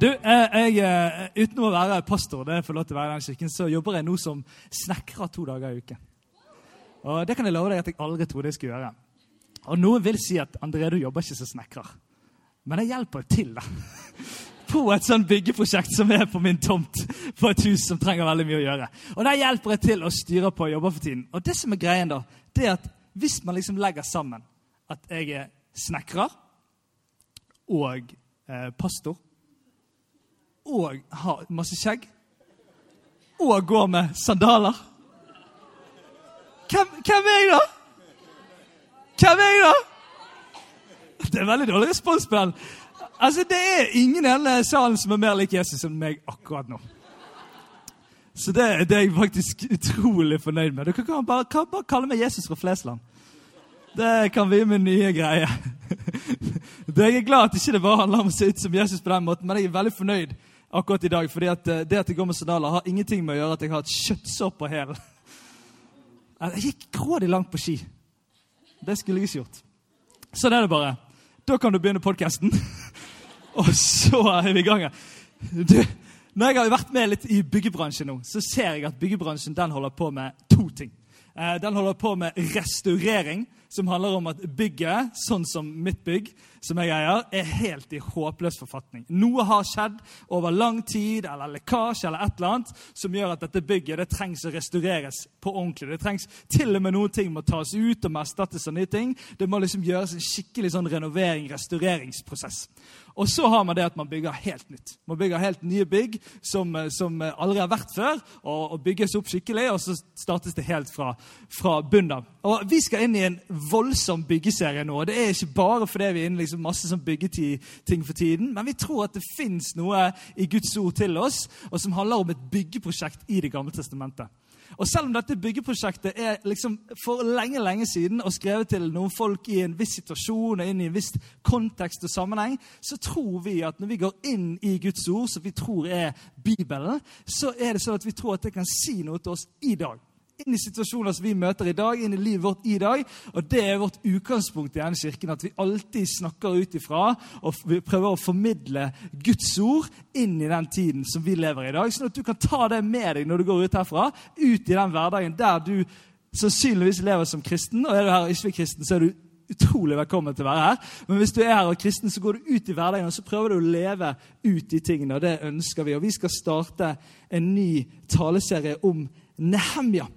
Du, eh, jeg, eh, Uten å være pastor, det får lov til å være i den kirken, så jobber jeg nå som snekrer to dager i uken. Og Det kan jeg love deg at jeg aldri trodde jeg skulle gjøre. Og Noen vil si at André, du jobber ikke som snekrer. Men jeg hjelper til da. på et sånt byggeprosjekt som er på min tomt. på et hus som trenger veldig mye å gjøre. Og Der hjelper jeg til og styrer på og jobber for tiden. Og det som er greien da, det er at Hvis man liksom legger sammen at jeg er snekrer og eh, pastor og har masse skjegg og går med sandaler Hvem, hvem er jeg, da? Hvem er jeg, da? Det er veldig dårlig respons på den. Altså, Det er ingen i denne salen som er mer lik Jesus enn meg akkurat nå. Så det, det, er jeg faktisk utrolig fornøyd med. Du kan bare, kan bare kalle meg Jesus fra Flesland. Det kan bli min nye greie. Jeg er glad at ikke det bare handler om å se ut som Jesus på den måten, men jeg er veldig fornøyd akkurat i dag. fordi at eh, det at jeg går med sandaler, har ingenting med å gjøre at jeg har et kjøttsår på hælen. Jeg gikk grådig langt på ski. Det skulle jeg ikke gjort. Sånn er det bare. Da kan du begynne podkasten. Og så er vi i gang. Du, når jeg har vært med litt i byggebransjen nå, så ser jeg at byggebransjen den holder på med to ting. Eh, den holder på med restaurering, som handler om at bygget, sånn som mitt bygg, som jeg eier, er helt i håpløs forfatning. Noe har skjedd over lang tid, eller lekkasje, eller et eller annet, som gjør at dette bygget det trengs å restaureres på ordentlig. Det trengs til og med noen ting må tas ut og må erstattes av nye ting. Det må liksom gjøres en skikkelig sånn renovering, restaureringsprosess. Og så har man det at man bygger helt nytt. Man bygger helt nye bygg som, eh, som aldri har vært før, og, og, bygges opp skikkelig, og så startes det helt fra, fra bunnen av. Og Vi skal inn i en voldsom byggeserie nå. Det er ikke bare fordi vi er inne liksom masse sånn byggeting for tiden, men vi tror at det fins noe i Guds ord til oss, og som handler om et byggeprosjekt i Det gamle testamentet. Og Selv om dette byggeprosjektet er liksom for lenge lenge siden og skrevet til noen folk i en viss situasjon og inn i en viss kontekst og sammenheng, så tror vi at når vi går inn i Guds ord, som vi tror er Bibelen, så er det sånn at vi tror at det kan si noe til oss i dag inn i situasjoner som vi møter i dag, inn i livet vårt i dag. Og det er vårt utgangspunkt i denne kirken, at vi alltid snakker ut ifra og vi prøver å formidle Guds ord inn i den tiden som vi lever i i dag. Sånn at du kan ta det med deg når du går ut herfra, ut i den hverdagen der du sannsynligvis lever som kristen. Og er du her og ikke er kristen, så er du utrolig velkommen til å være her. Men hvis du er her og kristen, så går du ut i hverdagen og så prøver du å leve ut de tingene. og Det ønsker vi. Og vi skal starte en ny taleserie om Nehemja.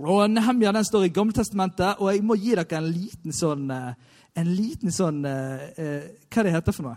Og Nehemja den står i Gammeltestamentet, og jeg må gi dere en liten sånn, eh, en liten sånn hva er Hva det heter for noe?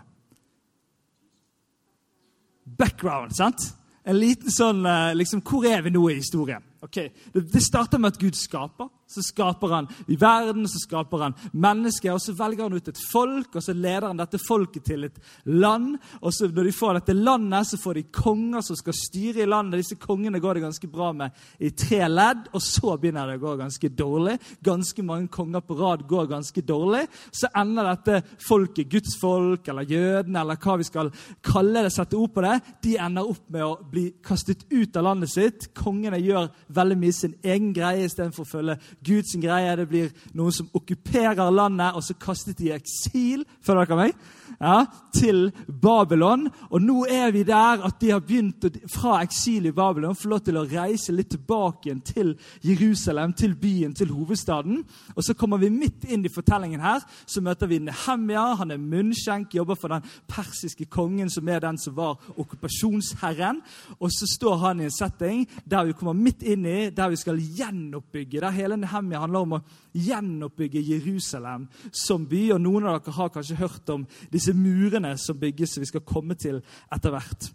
Background, sant? En liten sånn liksom, Hvor er vi nå i historien? Det, det starter med at Gud skaper så skaper han i verden, så skaper han mennesker. og Så velger han ut et folk, og så leder han dette folket til et land. og så Når de får dette landet, så får de konger som skal styre i landet. Disse kongene går det ganske bra med i tre ledd, og så begynner det å gå ganske dårlig. Ganske mange konger på rad går ganske dårlig. Så ender dette folket, Guds folk eller jødene, eller hva vi skal kalle det, sette ord på det, de ender opp med å bli kastet ut av landet sitt. Kongene gjør veldig mye sin egen greie istedenfor å følge Guds greie. Det blir noen som okkuperer landet, og så kastet de i eksil. Følger dere meg? Ja, til Babylon. Og nå er vi der at de har begynt fra eksil i Babylon få lov til å reise litt tilbake igjen til Jerusalem, til byen, til hovedstaden. Og så kommer vi midt inn i fortellingen her. Så møter vi Nehemja. Han er munnskjenk, jobber for den persiske kongen, som er den som var okkupasjonsherren. Og så står han i en setting der vi kommer midt inn i, der vi skal gjenoppbygge. Der hele Nehemja handler om å gjenoppbygge Jerusalem som by. Og noen av dere har kanskje hørt om disse murene som bygges, som vi skal komme til etter hvert.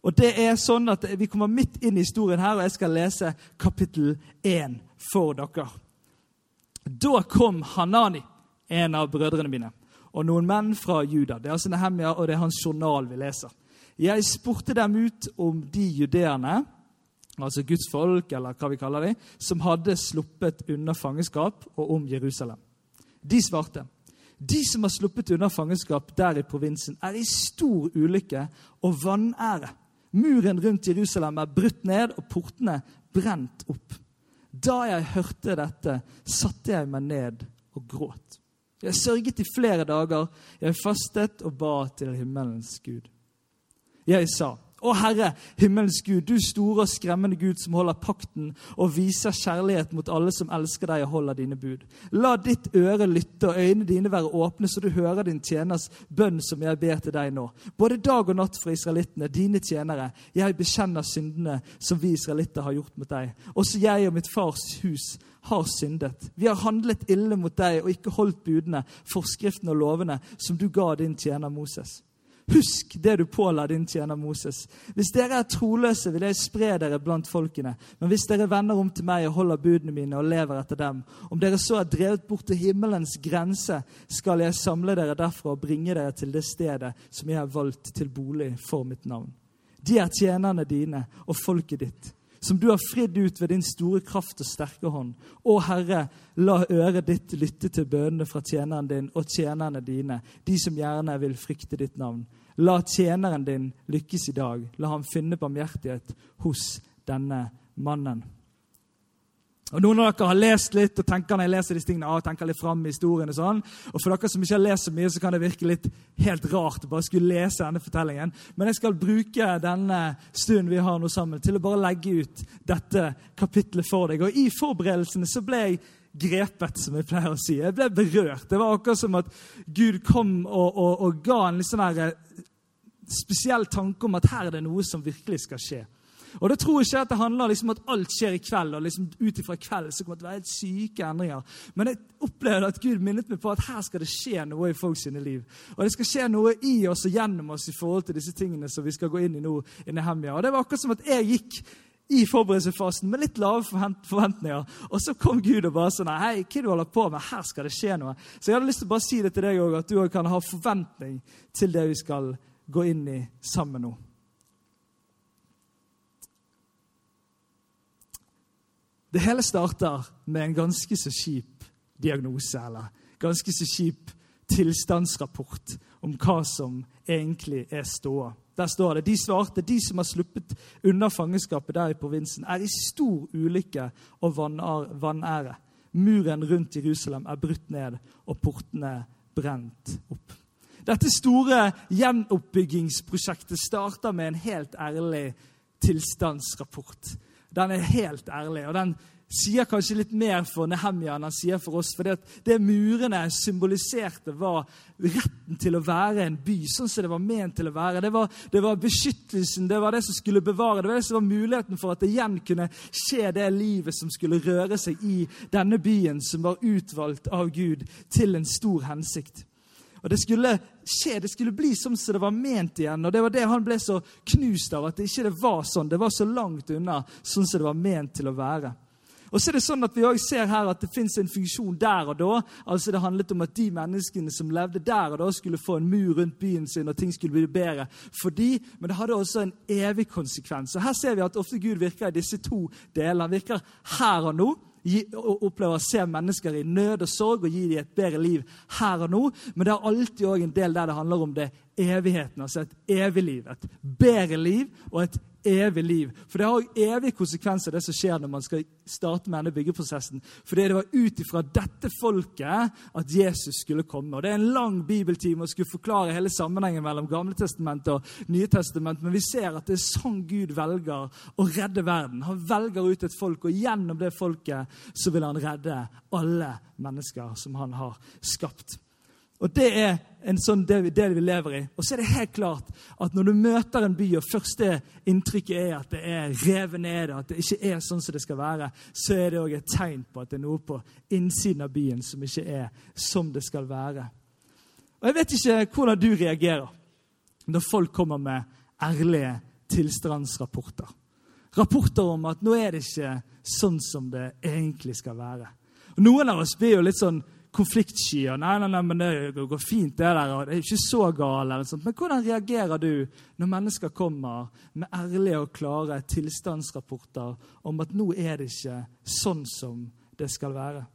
Og det er sånn at Vi kommer midt inn i historien her, og jeg skal lese kapittel 1 for dere. Da kom Hanani, en av brødrene mine, og noen menn fra Juda. Det er altså Nehemia, og det er hans journal vi leser. Jeg spurte dem ut om de judeerne altså Guds folk, eller hva vi kaller dem, som hadde sluppet unna fangenskap og om Jerusalem. De svarte de som har sluppet unna fangenskap der i provinsen, er i stor ulykke og vanære. Muren rundt Jerusalem er brutt ned og portene brent opp. Da jeg hørte dette, satte jeg meg ned og gråt. Jeg sørget i flere dager. Jeg fastet og ba til himmelens Gud. Jeg sa, å Herre, himmelens Gud, du store og skremmende Gud som holder pakten og viser kjærlighet mot alle som elsker deg og holder dine bud. La ditt øre lytte og øynene dine være åpne, så du hører din tjeners bønn som jeg ber til deg nå. Både dag og natt for israelittene, dine tjenere. Jeg bekjenner syndene som vi israelitter har gjort mot deg. Også jeg og mitt fars hus har syndet. Vi har handlet ille mot deg og ikke holdt budene, forskriftene og lovene som du ga din tjener Moses. Husk det du påla din tjener Moses. Hvis dere er troløse, vil jeg spre dere blant folkene. Men hvis dere vender om til meg og holder budene mine og lever etter dem, om dere så er drevet bort til himmelens grense, skal jeg samle dere derfra og bringe dere til det stedet som jeg har valgt til bolig for mitt navn. De er tjenerne dine og folket ditt som du har fridd ut ved din store kraft og sterke hånd. Å Herre, la øret ditt lytte til bønnene fra tjeneren din og tjenerne dine, de som gjerne vil frykte ditt navn. La tjeneren din lykkes i dag. La ham finne barmhjertighet hos denne mannen. Og Noen av dere har lest litt og tenker når jeg leser disse tingene, og tenker litt fram i historien. Og sånn. Og for dere som ikke har lest så mye, så kan det virke litt helt rart å bare skulle lese denne fortellingen. Men jeg skal bruke denne stunden vi har nå sammen, til å bare legge ut dette kapitlet for deg. Og i forberedelsene så ble jeg grepet, som jeg pleier å si. Jeg ble berørt. Det var akkurat som at Gud kom og, og, og ga en litt sånn her eh, spesiell tanke om at her er det noe som virkelig skal skje. Og da tror jeg ikke at det handler liksom at alt skjer i kveld, og liksom ut ifra kveld så kommer det til å være helt syke endringer. Men jeg opplevde at Gud minnet meg på at her skal det skje noe i folks liv. Og det skal skje noe i oss og gjennom oss i forhold til disse tingene som vi skal gå inn i nå i Nehemia. Og det var akkurat som at jeg gikk i forberedelsesfasen med litt lave forventninger. Og så kom Gud og bare sånn Hei, hva du holder på med? Her skal det skje noe. Så jeg hadde lyst til å bare si det til deg òg, at du òg kan ha forventning til det vi skal gå inn i sammen nå. Det hele starter med en ganske så kjip diagnose, eller ganske så kjip tilstandsrapport om hva som egentlig er ståa. Der står det de svarte de som har sluppet unna fangenskapet der i provinsen, er i stor ulykke og vanære. Muren rundt Jerusalem er brutt ned, og portene brent opp. Dette store gjenoppbyggingsprosjektet starter med en helt ærlig tilstandsrapport. Den er helt ærlig. og den sier kanskje litt mer for Nehemja enn han sier for oss. For det, murene symboliserte, var retten til å være en by sånn som det var ment til å være. Det var, det var, beskyttelsen, det var det som skulle bevare. Det var det som var muligheten for at det igjen kunne skje det livet som skulle røre seg i denne byen, som var utvalgt av Gud til en stor hensikt. Og Det skulle skje, det skulle bli som det var ment igjen. Og Det var det han ble så knust av, at det ikke var sånn. Det var så langt unna sånn som det var ment til å være. Og så er det sånn at Vi også ser her at det fins en funksjon der og da. Altså Det handlet om at de menneskene som levde der og da, skulle få en mur rundt byen sin, og ting skulle bli bedre for de, Men det hadde også en evig konsekvens. Og Her ser vi at ofte Gud virker i disse to deler. Han virker her og nå opplever å se mennesker i nød og sorg og gi dem et bedre liv her og nå. Men det er alltid òg en del der det handler om det evigheten. Altså et evig liv. Et bedre liv og et evig liv. For det har jo evige konsekvenser, det som skjer når man skal starte med denne byggeprosessen. Fordi det var ut ifra dette folket at Jesus skulle komme. Og Det er en lang bibeltime å skulle forklare hele sammenhengen mellom Gamle testament og Nye testament, men vi ser at det er sånn Gud velger å redde verden. Han velger ut et folk, og gjennom det folket så vil han redde alle mennesker som han har skapt. Og Det er en sånn del, del vi lever i. Og så er det helt klart at når du møter en by, og første inntrykket er at det er revet ned, at det ikke er sånn som det skal være, så er det òg et tegn på at det er noe på innsiden av byen som ikke er som det skal være. Og Jeg vet ikke hvordan du reagerer når folk kommer med ærlige tilstandsrapporter. Rapporter om at nå er det ikke sånn som det egentlig skal være. Og Noen av oss blir jo litt sånn konfliktsky. nei, nei, nei, men Det går fint, det der. og Det er ikke så galt. Men hvordan reagerer du når mennesker kommer med ærlige og klare tilstandsrapporter om at nå er det ikke sånn som det skal være?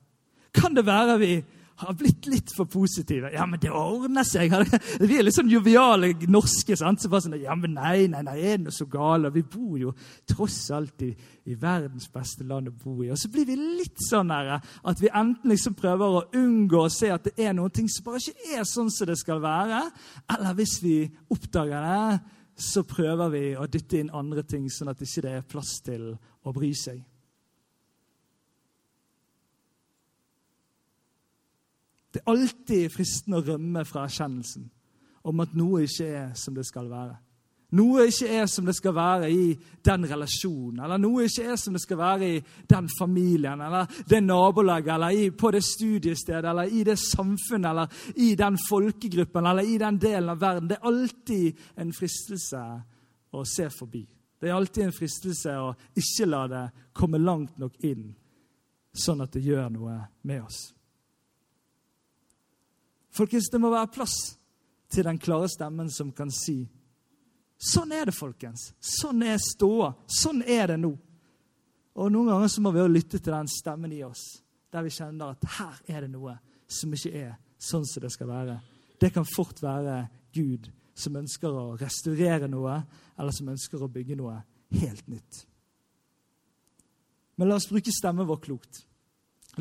Kan det være vi har blitt litt for positive. Ja, men det ordner seg. Vi er litt sånn joviale norske. sant? Så bare sånn, ja, men nei, nei, nei, er det noe så galt? Vi bor jo tross alt i, i, verdens beste land å bo i. Og så blir vi litt sånn her, at vi enten liksom prøver å unngå å se at det er noen ting som bare ikke er sånn som det skal være. Eller hvis vi oppdager det, så prøver vi å dytte inn andre ting, sånn at det ikke er plass til å bry seg. Det er alltid fristende å rømme fra erkjennelsen om at noe ikke er som det skal være. Noe ikke er som det skal være i den relasjonen, eller noe ikke er som det skal være i den familien, eller det nabolaget, eller i, på det studiestedet, eller i det samfunnet, eller i den folkegruppen, eller i den delen av verden. Det er alltid en fristelse å se forbi. Det er alltid en fristelse å ikke la det komme langt nok inn, sånn at det gjør noe med oss. Folkens, det må være plass til den klare stemmen som kan si Sånn er det, folkens. Sånn er ståa. Sånn er det nå. Og Noen ganger så må vi lytte til den stemmen i oss, der vi kjenner at her er det noe som ikke er sånn som det skal være. Det kan fort være Gud som ønsker å restaurere noe, eller som ønsker å bygge noe helt nytt. Men la oss bruke stemmen vår klokt.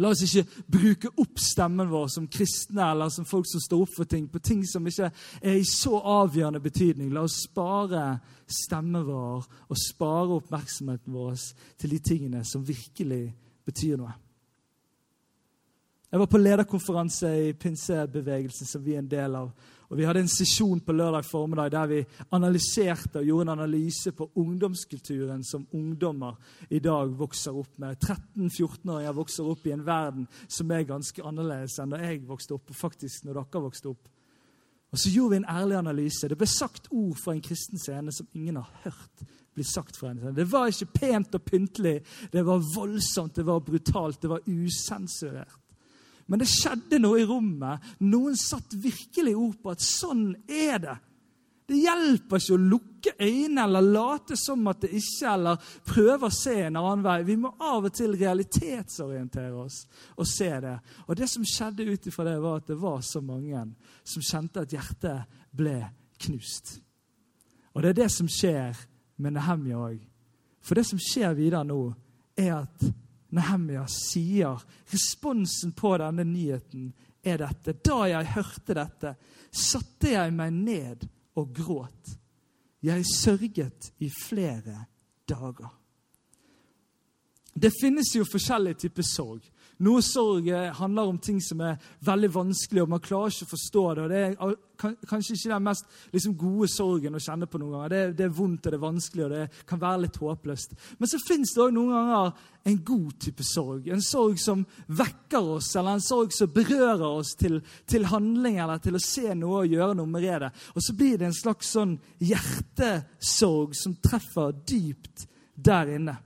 La oss ikke bruke opp stemmen vår som kristne eller som folk som står opp for ting, på ting som ikke er i så avgjørende betydning. La oss spare stemmen vår og spare oppmerksomheten vår til de tingene som virkelig betyr noe. Jeg var på lederkonferanse i pinsebevegelsen, som vi er en del av. Og Vi hadde en sesjon på lørdag formiddag der vi analyserte og gjorde en analyse på ungdomskulturen som ungdommer i dag vokser opp med. 13-14-åringer vokser opp i en verden som er ganske annerledes enn da jeg vokste opp, og faktisk når dere vokste opp. Og Så gjorde vi en ærlig analyse. Det ble sagt ord fra en kristen scene som ingen har hørt bli sagt fra en scene. Det var ikke pent og pyntelig, det var voldsomt, det var brutalt, det var usensurert. Men det skjedde noe i rommet. Noen satt virkelig ord på at sånn er det. Det hjelper ikke å lukke øynene eller late som at det ikke, eller prøve å se en annen vei. Vi må av og til realitetsorientere oss og se det. Og det som skjedde ut ifra det, var at det var så mange som kjente at hjertet ble knust. Og det er det som skjer med Nehemja òg. For det som skjer videre nå, er at Nehemia sier responsen på denne nyheten er dette. Da jeg hørte dette, satte jeg meg ned og gråt. Jeg sørget i flere dager. Det finnes jo forskjellige typer sorg. Noe sorg handler om ting som er veldig vanskelig, og man klarer ikke å forstå det. og Det er kanskje ikke den mest liksom, gode sorgen å kjenne på noen ganger. Det, det, er vondt og det er vanskelig, og det kan være litt håpløst. Men så fins det òg noen ganger en god type sorg. En sorg som vekker oss, eller en sorg som berører oss til, til handling eller til å se noe og gjøre noe med det. Og så blir det en slags sånn hjertesorg som treffer dypt der inne.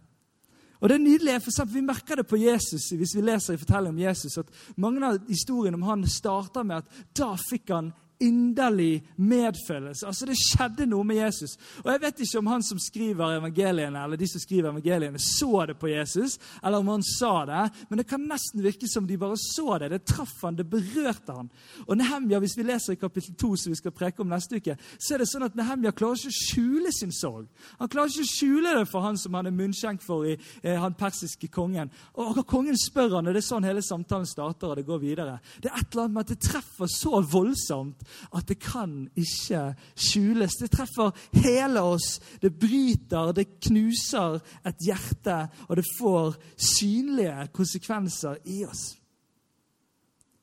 Og det er nydelig, for Vi merker det på Jesus hvis vi leser i fortellingen om Jesus. at Mange av historiene om han starter med at da fikk han inderlig medfølelse. Altså Det skjedde noe med Jesus. Og Jeg vet ikke om han som skriver evangeliene, eller de som skriver evangeliene, så det på Jesus, eller om han sa det, men det kan nesten virke som de bare så det. Det traff han, det berørte han. Og Nehemja, Hvis vi leser i kapittel 2, som vi skal preke om neste uke, så er det sånn at Nehemja klarer ikke å skjule sin sorg. Han klarer ikke å skjule det for han som han er munnskjenk for i eh, han persiske kongen. Og Kongen spør han, og det er sånn hele samtalen starter, og det går videre. Det er et eller annet med at det treffer så voldsomt at det kan ikke skjules. Det treffer hele oss. Det bryter, det knuser et hjerte, og det får synlige konsekvenser i oss.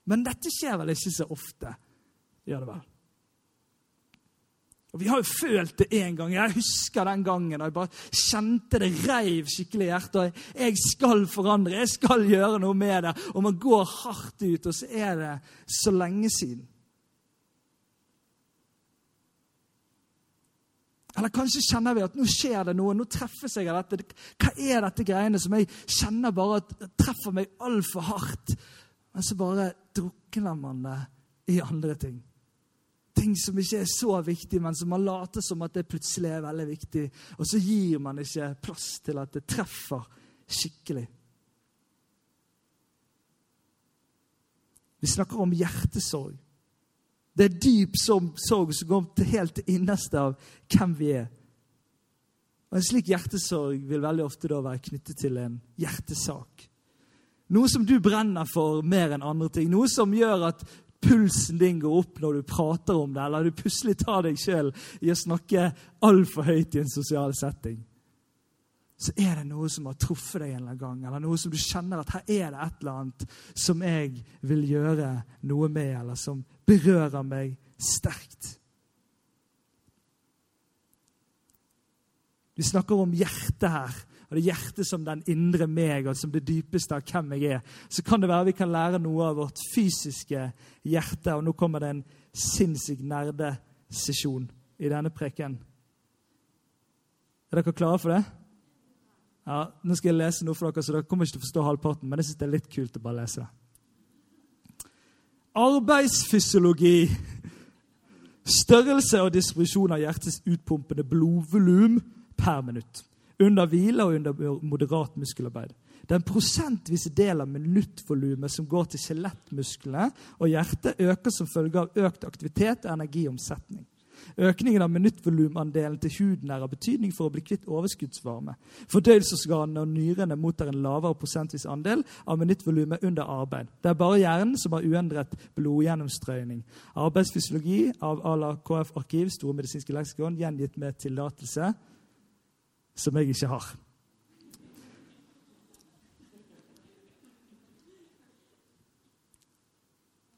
Men dette skjer vel ikke så ofte? Gjør det vel? Og Vi har jo følt det én gang. Jeg husker den gangen da jeg bare kjente det reiv skikkelig i hjertet. Jeg skal forandre, jeg skal gjøre noe med det. Og man går hardt ut, og så er det så lenge siden. Eller kanskje kjenner vi at nå skjer det noe, nå treffer jeg av dette. Hva er dette greiene som jeg kjenner bare at treffer meg altfor hardt? Men så bare drukner man det i andre ting. Ting som ikke er så viktig, men som man later som at det plutselig er veldig viktig. Og så gir man ikke plass til at det treffer skikkelig. Vi snakker om hjertesorg. Det er dyp sorg som går helt til innerste av hvem vi er. Og En slik hjertesorg vil veldig ofte da være knyttet til en hjertesak. Noe som du brenner for mer enn andre ting. Noe som gjør at pulsen din går opp når du prater om det, eller du plutselig tar deg sjøl i å snakke altfor høyt i en sosial setting. Så er det noe som har truffet deg en eller annen gang, eller noe som du kjenner at her er det et eller annet som jeg vil gjøre noe med, eller som berører meg sterkt. Vi snakker om hjertet her, og det er hjertet som den indre meg, og som det dypeste av hvem jeg er. Så kan det være vi kan lære noe av vårt fysiske hjerte. Og nå kommer det en sinnssyk nerdesesjon i denne preken. Er dere klare for det? Ja, Nå skal jeg lese noe for dere, så dere kommer ikke til å forstå halvparten, men jeg synes det er litt kult å bare lese det. Arbeidsfysiologi. Størrelse og disposisjon av hjertets utpumpende blodvolum per minutt. Under hvile og under moderat muskelarbeid. Den prosentvise del av minuttvolumet som går til skjelettmusklene og hjertet, øker som følge av økt aktivitet og energiomsetning. Økningen av minuttvolumandelen til huden er av betydning for å bli kvitt overskuddsvarme. Fordøyelsesorganene og nyrene mottar en lavere prosentvis andel av minuttvolumet under arbeid. Det er bare hjernen som har uendret blodgjennomstrøyning. Arbeidsfysiologi av à la KF Arkiv, Store medisinske leksikon, gjengitt med tillatelse som jeg ikke har.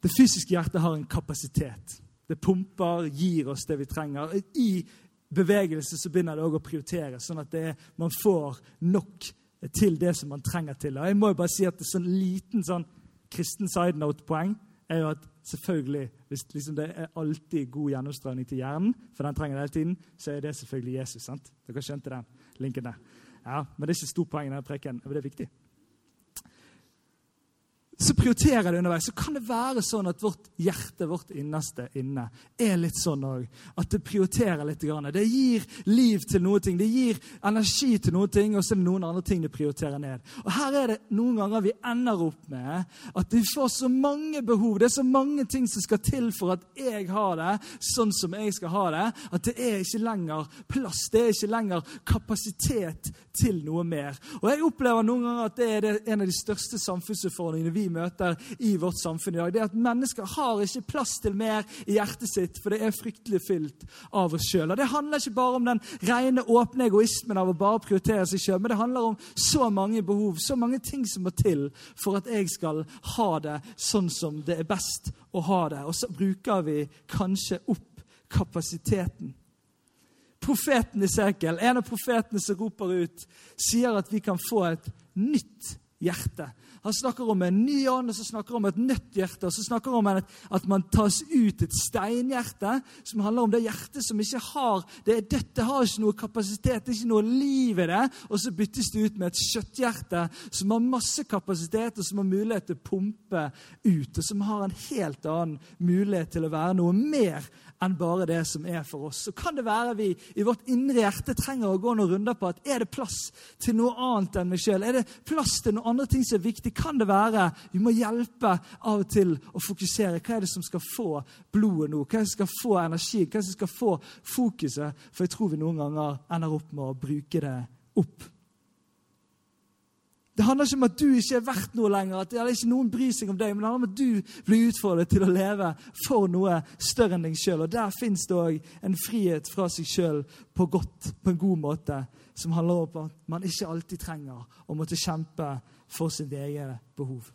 Det fysiske hjertet har en kapasitet. Det pumper, gir oss det vi trenger. I bevegelse så begynner det òg å prioritere, sånn at er, man får nok til det som man trenger til. Og jeg må jo bare si at er sånn liten sånn kristen side note-poeng er jo at selvfølgelig, hvis liksom det er alltid god gjennomstrømning til hjernen, for den trenger det hele tiden, så er det selvfølgelig Jesus. sant? Dere skjønte den linken der. Ja, Men det er ikke stort poeng i denne preken, men det er viktig så prioriterer det underveis. Så kan det være sånn at vårt hjerte, vårt innerste inne, er litt sånn òg. At det prioriterer litt. Det gir liv til noe ting, det gir energi til noe ting, og så er det noen andre ting det prioriterer ned. Og Her er det noen ganger vi ender opp med at vi får så mange behov. Det er så mange ting som skal til for at jeg har det sånn som jeg skal ha det, at det er ikke lenger plass, det er ikke lenger kapasitet til noe mer. Og Jeg opplever noen ganger at det er en av de største samfunnsutfordringene vi møter i vårt samfunn i dag. Det er at Mennesker har ikke plass til mer i hjertet sitt, for det er fryktelig fylt av oss sjøl. Det handler ikke bare om den rene, åpne egoismen av å bare prioritere seg sjøl, men det handler om så mange behov, så mange ting som må til for at jeg skal ha det sånn som det er best å ha det. Og så bruker vi kanskje opp kapasiteten. Profeten Isekel, en av profetene som roper ut, sier at vi kan få et nytt hjerte. Han snakker om en ny ånd, og så snakker han om et nytt hjerte. Og så snakker han om at man tas ut et steinhjerte, som handler om det hjertet som ikke har Det dødt, har ikke noe kapasitet, det er ikke noe liv i det. Og så byttes det ut med et kjøtthjerte som har masse kapasitet, og som har mulighet til å pumpe ut, og som har en helt annen mulighet til å være noe mer enn bare det som er for oss. Så kan det være vi i vårt indre hjerte trenger å gå noen runder på at er det plass til noe annet enn meg sjøl? Er det plass til noen andre ting som er viktig? Kan det være vi må hjelpe av og til å fokusere? Hva er det som skal få blodet nå? Hva er det som skal få energi? Hva er det som skal få fokuset? For jeg tror vi noen ganger ender opp med å bruke det opp. Det handler ikke om at du ikke er verdt noe lenger, at det er ikke noen bryr seg om deg, men det handler om at du blir utfordret til å leve for noe større enn deg sjøl. Og der fins det òg en frihet fra seg sjøl på godt, på en god måte, som handler om at man ikke alltid trenger å måtte kjempe for sitt eget behov.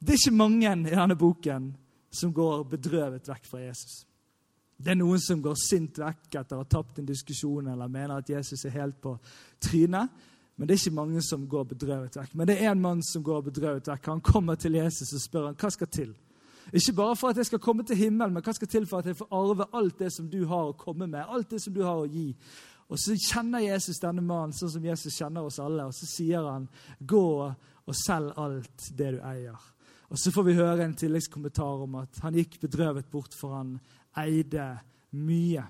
Det er ikke mange i denne boken som går bedrøvet vekk fra Jesus. Det er noen som går sint vekk etter å ha tapt en diskusjon eller mener at Jesus er helt på trynet. Men det er ikke mange som går bedrøvet vekk. Men det er en mann som går bedrøvet vekk. Han kommer til Jesus og spør han, hva skal til. Ikke bare for at jeg skal komme til himmelen, men hva skal til for at jeg får arve alt det som du har å komme med, alt det som du har å gi. Og Så kjenner Jesus denne mannen sånn som Jesus kjenner oss alle, og så sier han, gå og selg alt det du eier. Og Så får vi høre en tilleggskommentar om at han gikk bedrøvet bort, for han eide mye.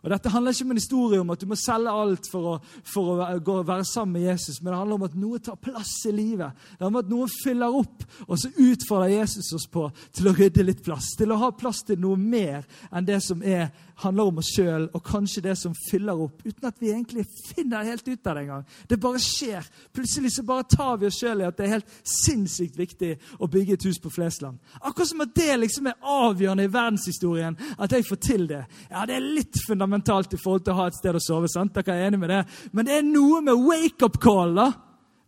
Og Dette handler ikke om en historie om at du må selge alt for å, for å være sammen med Jesus, men det handler om at noe tar plass i livet. Det handler om at noe fyller opp, og så utfordrer Jesus oss på til å rydde litt plass. Til å ha plass til noe mer enn det som er, handler om oss sjøl, og kanskje det som fyller opp, uten at vi egentlig finner helt ut av det engang. Det bare skjer. Plutselig så bare tar vi oss sjøl i at det er helt sinnssykt viktig å bygge et hus på Flesland. Akkurat som at det liksom er avgjørende i verdenshistorien at jeg får til det. Ja, det er litt fundamentalt i forhold til å ha et sted å sove. sant? Dere er enig med det? Men det er noe med wake-up call. da.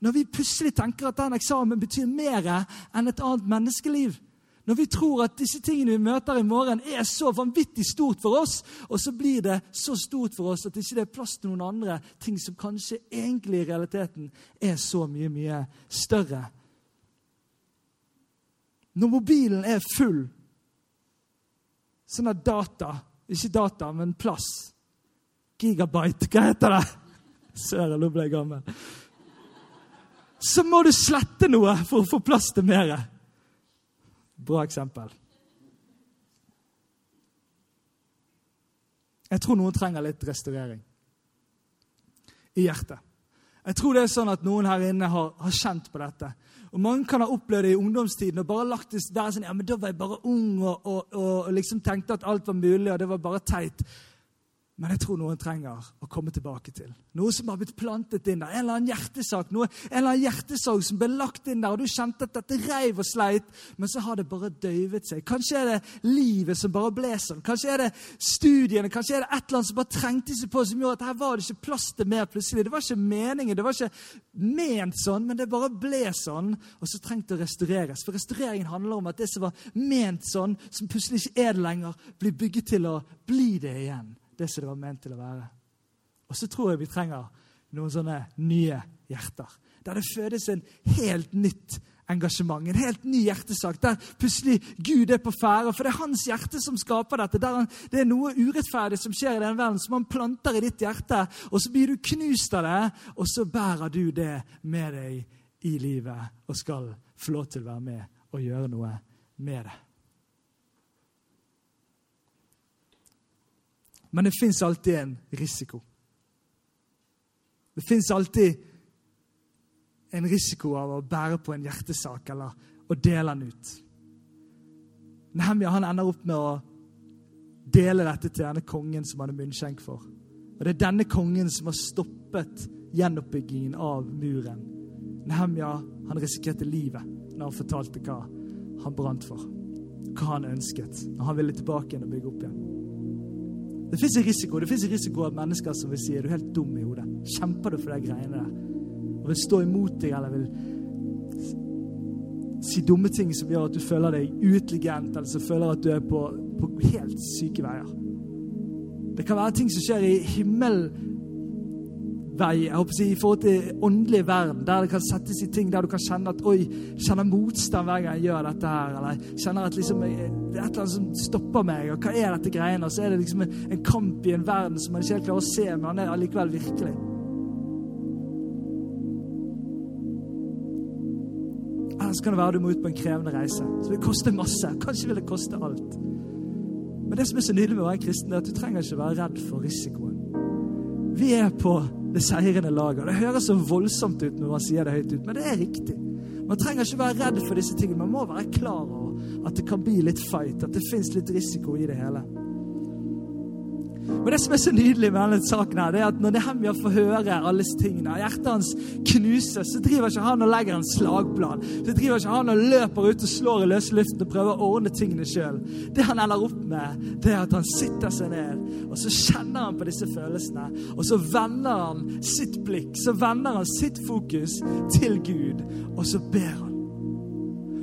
Når vi plutselig tenker at den eksamen betyr mer enn et annet menneskeliv. Når vi tror at disse tingene vi møter i morgen, er så vanvittig stort for oss, og så blir det så stort for oss at det ikke er plass til noen andre ting som kanskje egentlig i realiteten er så mye, mye større. Når mobilen er full, sånn at data Ikke data, men plass. Gigabyte, hva heter det? Søren, nå ble jeg gammel. Så må du slette noe for å få plass til mer. Bra eksempel. Jeg tror noen trenger litt restaurering i hjertet. Jeg tror det er sånn at noen her inne har, har kjent på dette. Og Mange kan ha opplevd det i ungdomstiden og bare lagt det der sånn, ja, men da var jeg bare ung og, og, og liksom tenkte at alt var mulig, og det var bare teit. Men jeg tror noen trenger å komme tilbake til noe som har blitt plantet inn der. En eller annen hjertesak noe, en eller annen hjertesorg som ble lagt inn der, og du kjente at dette reiv og sleit, men så har det bare døyvet seg. Kanskje er det livet som bare ble sånn. Kanskje er det studiene, kanskje er det et eller annet som bare trengte seg på, som gjorde at her var det ikke plass til mer plutselig. Det var ikke meningen, det var ikke ment sånn, men det bare ble sånn. Og så trengte det å restaureres. For restaureringen handler om at det som var ment sånn, som plutselig ikke er det lenger, blir bygget til å bli det igjen det som det var ment til å være. Og så tror jeg vi trenger noen sånne nye hjerter. Der det fødes en helt nytt engasjement, en helt ny hjertesak. Der plutselig Gud er på ferde. For det er hans hjerte som skaper dette. Han, det er noe urettferdig som skjer i den verden, som han planter i ditt hjerte. Og så blir du knust av det, og så bærer du det med deg i livet og skal få lov til å være med og gjøre noe med det. Men det fins alltid en risiko. Det fins alltid en risiko av å bære på en hjertesak eller å dele den ut. Nehemja han ender opp med å dele dette til denne kongen som hadde munnskjenk for. Og Det er denne kongen som har stoppet gjenoppbyggingen av muren. Nehemja han risikerte livet når han fortalte hva han brant for. Hva han ønsket når han ville tilbake igjen og bygge opp igjen. Det fins en risiko Det en risiko at mennesker som vil si er du helt dum i hodet. Kjemper du for de greiene der? Og vil stå imot deg eller vil si dumme ting som gjør at du føler deg uintelligent, eller som føler at du er på, på helt syke veier. Det kan være ting som skjer i himmelen vei jeg håper å si, i forhold til åndelig verden, der det kan settes i ting der du kan kjenne at oi, kjenner motstand hver gang jeg gjør dette her, eller kjenner at liksom, det er et eller annet som stopper meg, og hva er dette greiene? Og så er det liksom en, en kamp i en verden som man ikke helt klarer å se, men han er allikevel virkelig. Eller så kan det være du må ut på en krevende reise. Så det vil koste masse. Kanskje vil det koste alt. Men det som er så nydelig med å være kristen, er at du trenger ikke være redd for risikoen. Vi er på det seirende laget. Det høres så voldsomt ut når man sier det høyt ut, men det er riktig. Man trenger ikke være redd for disse tingene. Man må være klar over at det kan bli litt fight, at det fins litt risiko i det hele. Men det som er så nydelig med denne saken, her, det er at når Nehemja får høre alle disse tingene, hjertet hans knuses, så driver ikke han og legger en slagplan. Så driver ikke han og løper ut og slår i løse luften og prøver å ordne tingene sjøl. Det han ender opp med, det er at han sitter seg ned, og så kjenner han på disse følelsene. Og så vender han sitt blikk, så vender han sitt fokus til Gud, og så ber han.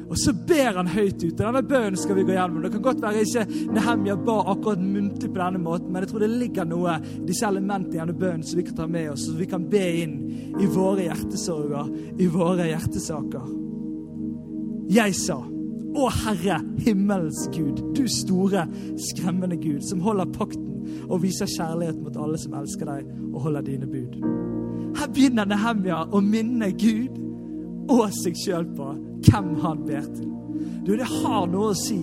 Og så ber han høyt ut. Denne bønnen skal vi gå gjennom. Det kan godt være ikke Nehemja ba akkurat muntlig på denne måten, men jeg tror det ligger noe i disse elementene i denne bønnen som vi kan ta med oss, så vi kan be inn i våre hjertesorger, i våre hjertesaker. Jeg sa, Å Herre, himmelens Gud, du store, skremmende Gud, som holder pakten og viser kjærlighet mot alle som elsker deg og holder dine bud. Her begynner Nehemja å minne Gud og seg sjøl på hvem han ber til. Du, det har noe å si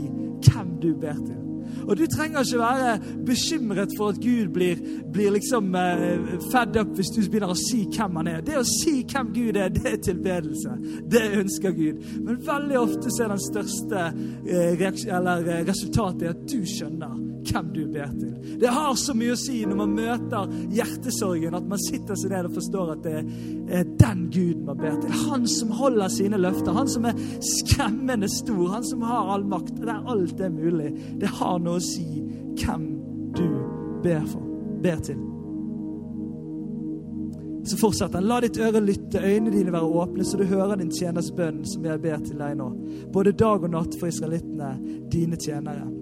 hvem du ber til. Og du trenger ikke være bekymret for at Gud blir, blir liksom uh, fed up hvis du begynner å si hvem han er. Det å si hvem Gud er, det er tilbedelse. Det ønsker Gud. Men veldig ofte så er den største eller, uh, resultatet at du skjønner hvem du ber til. Det har så mye å si når man møter hjertesorgen, at man sitter seg ned og forstår at det er den Guden man ber til. Han som holder sine løfter, han som er skremmende stor, han som har all makt. Der alt er mulig. Det har noe å si hvem du ber for, ber til. Så fortsetter han. La ditt øre lytte, øynene dine være åpne, så du hører din tjeners bønn, som jeg ber til deg nå. Både dag og natt for israelittene, dine tjenere.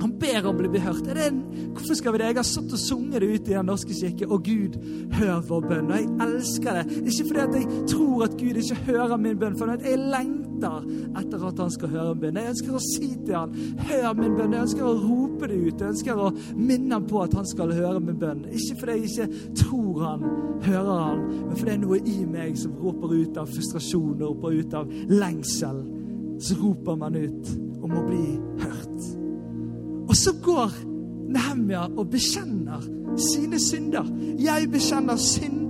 Han ber om å bli behørt. En, hvorfor skal vi det? Jeg har satt og sunget det ut i Den norske kirke, og Gud, hør vår bønn. Og jeg elsker det. Ikke fordi at jeg tror at Gud ikke hører min bønn, for jeg lengter etter at han skal høre min bønn. Jeg ønsker å si til han, hør min bønn. Jeg ønsker å rope det ut. Jeg ønsker å minne ham på at han skal høre min bønn. Ikke fordi jeg ikke tror han hører han, men fordi det er noe i meg som roper ut av frustrasjon, roper ut av lengsel. Så roper man ut om å bli hørt. Og så går Nehemja og bekjenner sine synder. Jeg bekjenner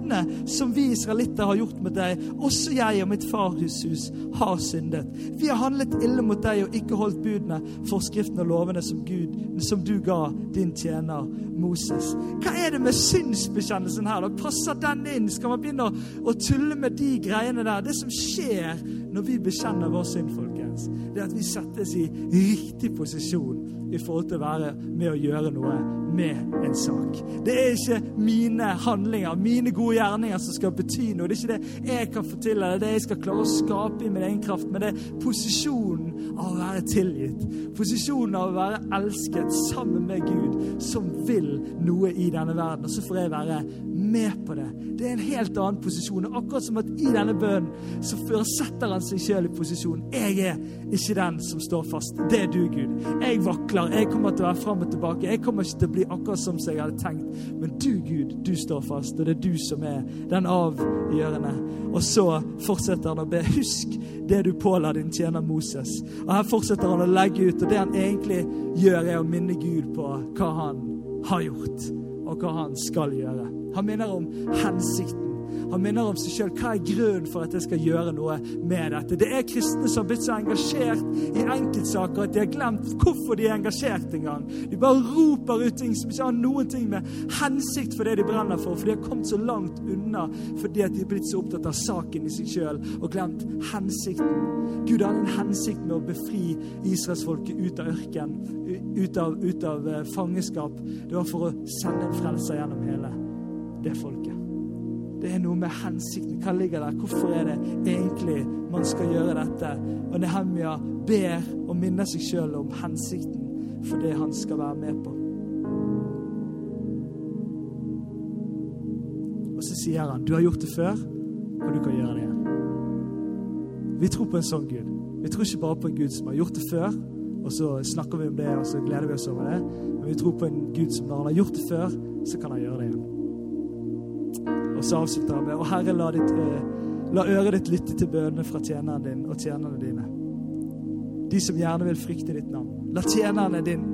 syndene som vi israelitter har gjort mot deg. Også jeg og mitt farhushus har syndet. Vi har handlet ille mot deg og ikke holdt budene, forskriftene og lovene som, Gud, som du ga din tjener Moses. Hva er det med synsbekjennelsen her? Da passer den inn? Skal man begynne å, å tulle med de greiene der? Det som skjer når vi bekjenner vår synd, folkens, det er at vi settes i riktig posisjon i forhold til å være med å gjøre noe med en sak. Det er ikke mine handlinger, mine gode gjerninger, som skal bety noe. Det er ikke det jeg kan få til, eller det jeg skal klare å skape i min egen kraft, men det er posisjonen av å være tilgitt. Posisjonen av å være elsket sammen med Gud, som vil noe i denne verden. Og så får jeg være med på det. Det er en helt annen posisjon. Og akkurat som at i denne bønnen så setter han seg sjøl i posisjon. Jeg er ikke den som står fast. Det er du, Gud. Jeg vakler. Jeg kommer til å være fram og tilbake. Jeg kommer ikke til å bli akkurat som jeg hadde tenkt. Men du, Gud, du står fast, og det er du som er den avgjørende. Og så fortsetter han å be. Husk det du påla din tjener Moses. Og her fortsetter han å legge ut, og det han egentlig gjør, er å minne Gud på hva han har gjort, og hva han skal gjøre. Han minner om hensikten. Han minner om seg sjøl. Hva er grunnen for at jeg skal gjøre noe med dette? Det er kristne som har blitt så engasjert i enkeltsaker at de har glemt hvorfor de er engasjert engang. De bare roper ut ting som ikke har noen ting med hensikt for det de brenner for, for de har kommet så langt unna fordi at de er blitt så opptatt av saken i seg sjøl og glemt hensikten. Gud hadde en hensikt med å befri israelsfolket ut av ørken, ut av, ut av eh, fangenskap. Det var for å sende en frelser gjennom hele det folket. Det er noe med hensikten. Hva ligger der? Hvorfor er det egentlig man skal gjøre dette? Og Nehemja ber og minner seg sjøl om hensikten for det han skal være med på. Og så sier han, 'Du har gjort det før, og du kan gjøre det igjen'. Vi tror på en sånn Gud. Vi tror ikke bare på en Gud som har gjort det før, og så snakker vi om det og så gleder vi oss over det. Men vi tror på en Gud som når han har gjort det før, så kan han gjøre det igjen. Og så avslutter han med Og Herre, la, ditt, la øret ditt lytte til bønnene fra tjeneren din og tjenerne dine. De som gjerne vil frykte ditt navn. La tjenerne din,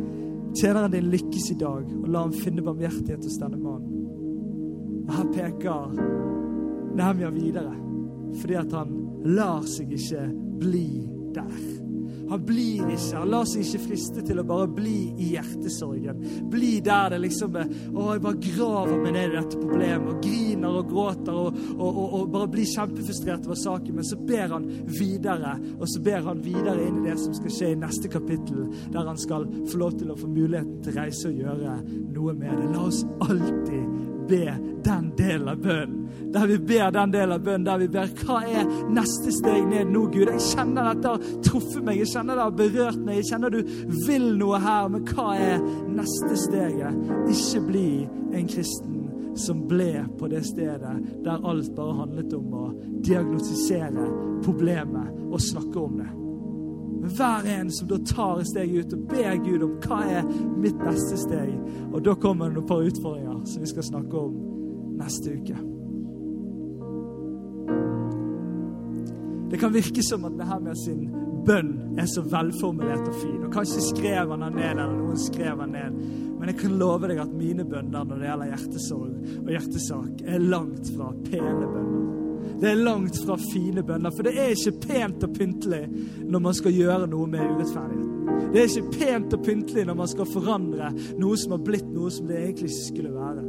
tjeneren din lykkes i dag, og la ham finne barmhjertighet hos denne mannen. Og Her peker Nehemja videre, fordi at han lar seg ikke bli der. Han blir ikke, han lar seg ikke friste til å bare bli i hjertesorgen. Bli der det liksom er Å, jeg bare graver meg ned i dette problemet og griner og gråter og, og, og, og bare blir kjempefrustrert over saken. Men så ber han videre, og så ber han videre inn i det som skal skje i neste kapittel, der han skal få lov til å få muligheten til å reise og gjøre noe med det. La oss alltid be den delen av bønnen. Der vi ber den delen av bønnen, der vi ber hva er neste steg ned nå, Gud? Jeg kjenner dette har truffet meg, jeg kjenner det har berørt meg, jeg kjenner du vil noe her, men hva er neste steget? Ikke bli en kristen som ble på det stedet der alt bare handlet om å diagnostisere problemet og snakke om det. Hver en som da tar et steg ut og ber Gud om hva er mitt neste steg. Og da kommer det noen par utfordringer som vi skal snakke om neste uke. Det kan virke som at Nehemia sin bønn er så velformulert og fin. Og Kanskje skrev han den ned, eller noen skrev han ned. Men jeg kan love deg at mine bønner når det gjelder hjertesorg og hjertesak, er langt fra pene bønner. Det er langt fra fine bønner, for det er ikke pent og pyntelig når man skal gjøre noe med urettferdigheten. Det er ikke pent og pyntelig når man skal forandre noe som har blitt noe som det egentlig ikke skulle være.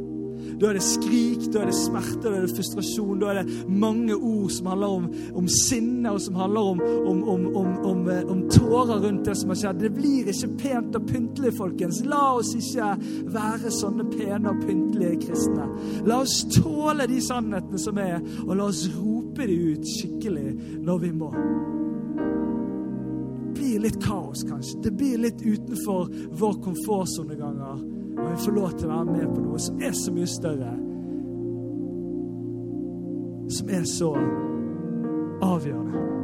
Da er det skrik, da er det smerte, da er det frustrasjon. Da er det mange ord som handler om, om sinne, og som handler om, om, om, om, tårer rundt det som har skjedd. Det blir ikke pent og pyntelig, folkens. La oss ikke være sånne pene og pyntelige kristne. La oss tåle de sannhetene som er, og la oss rope de ut skikkelig når vi må. Det blir litt kaos, kanskje. Det blir litt utenfor vår komfortsone ganger. Og vi får lov til å være med på noe som er så mye større. Som er så avgjørende.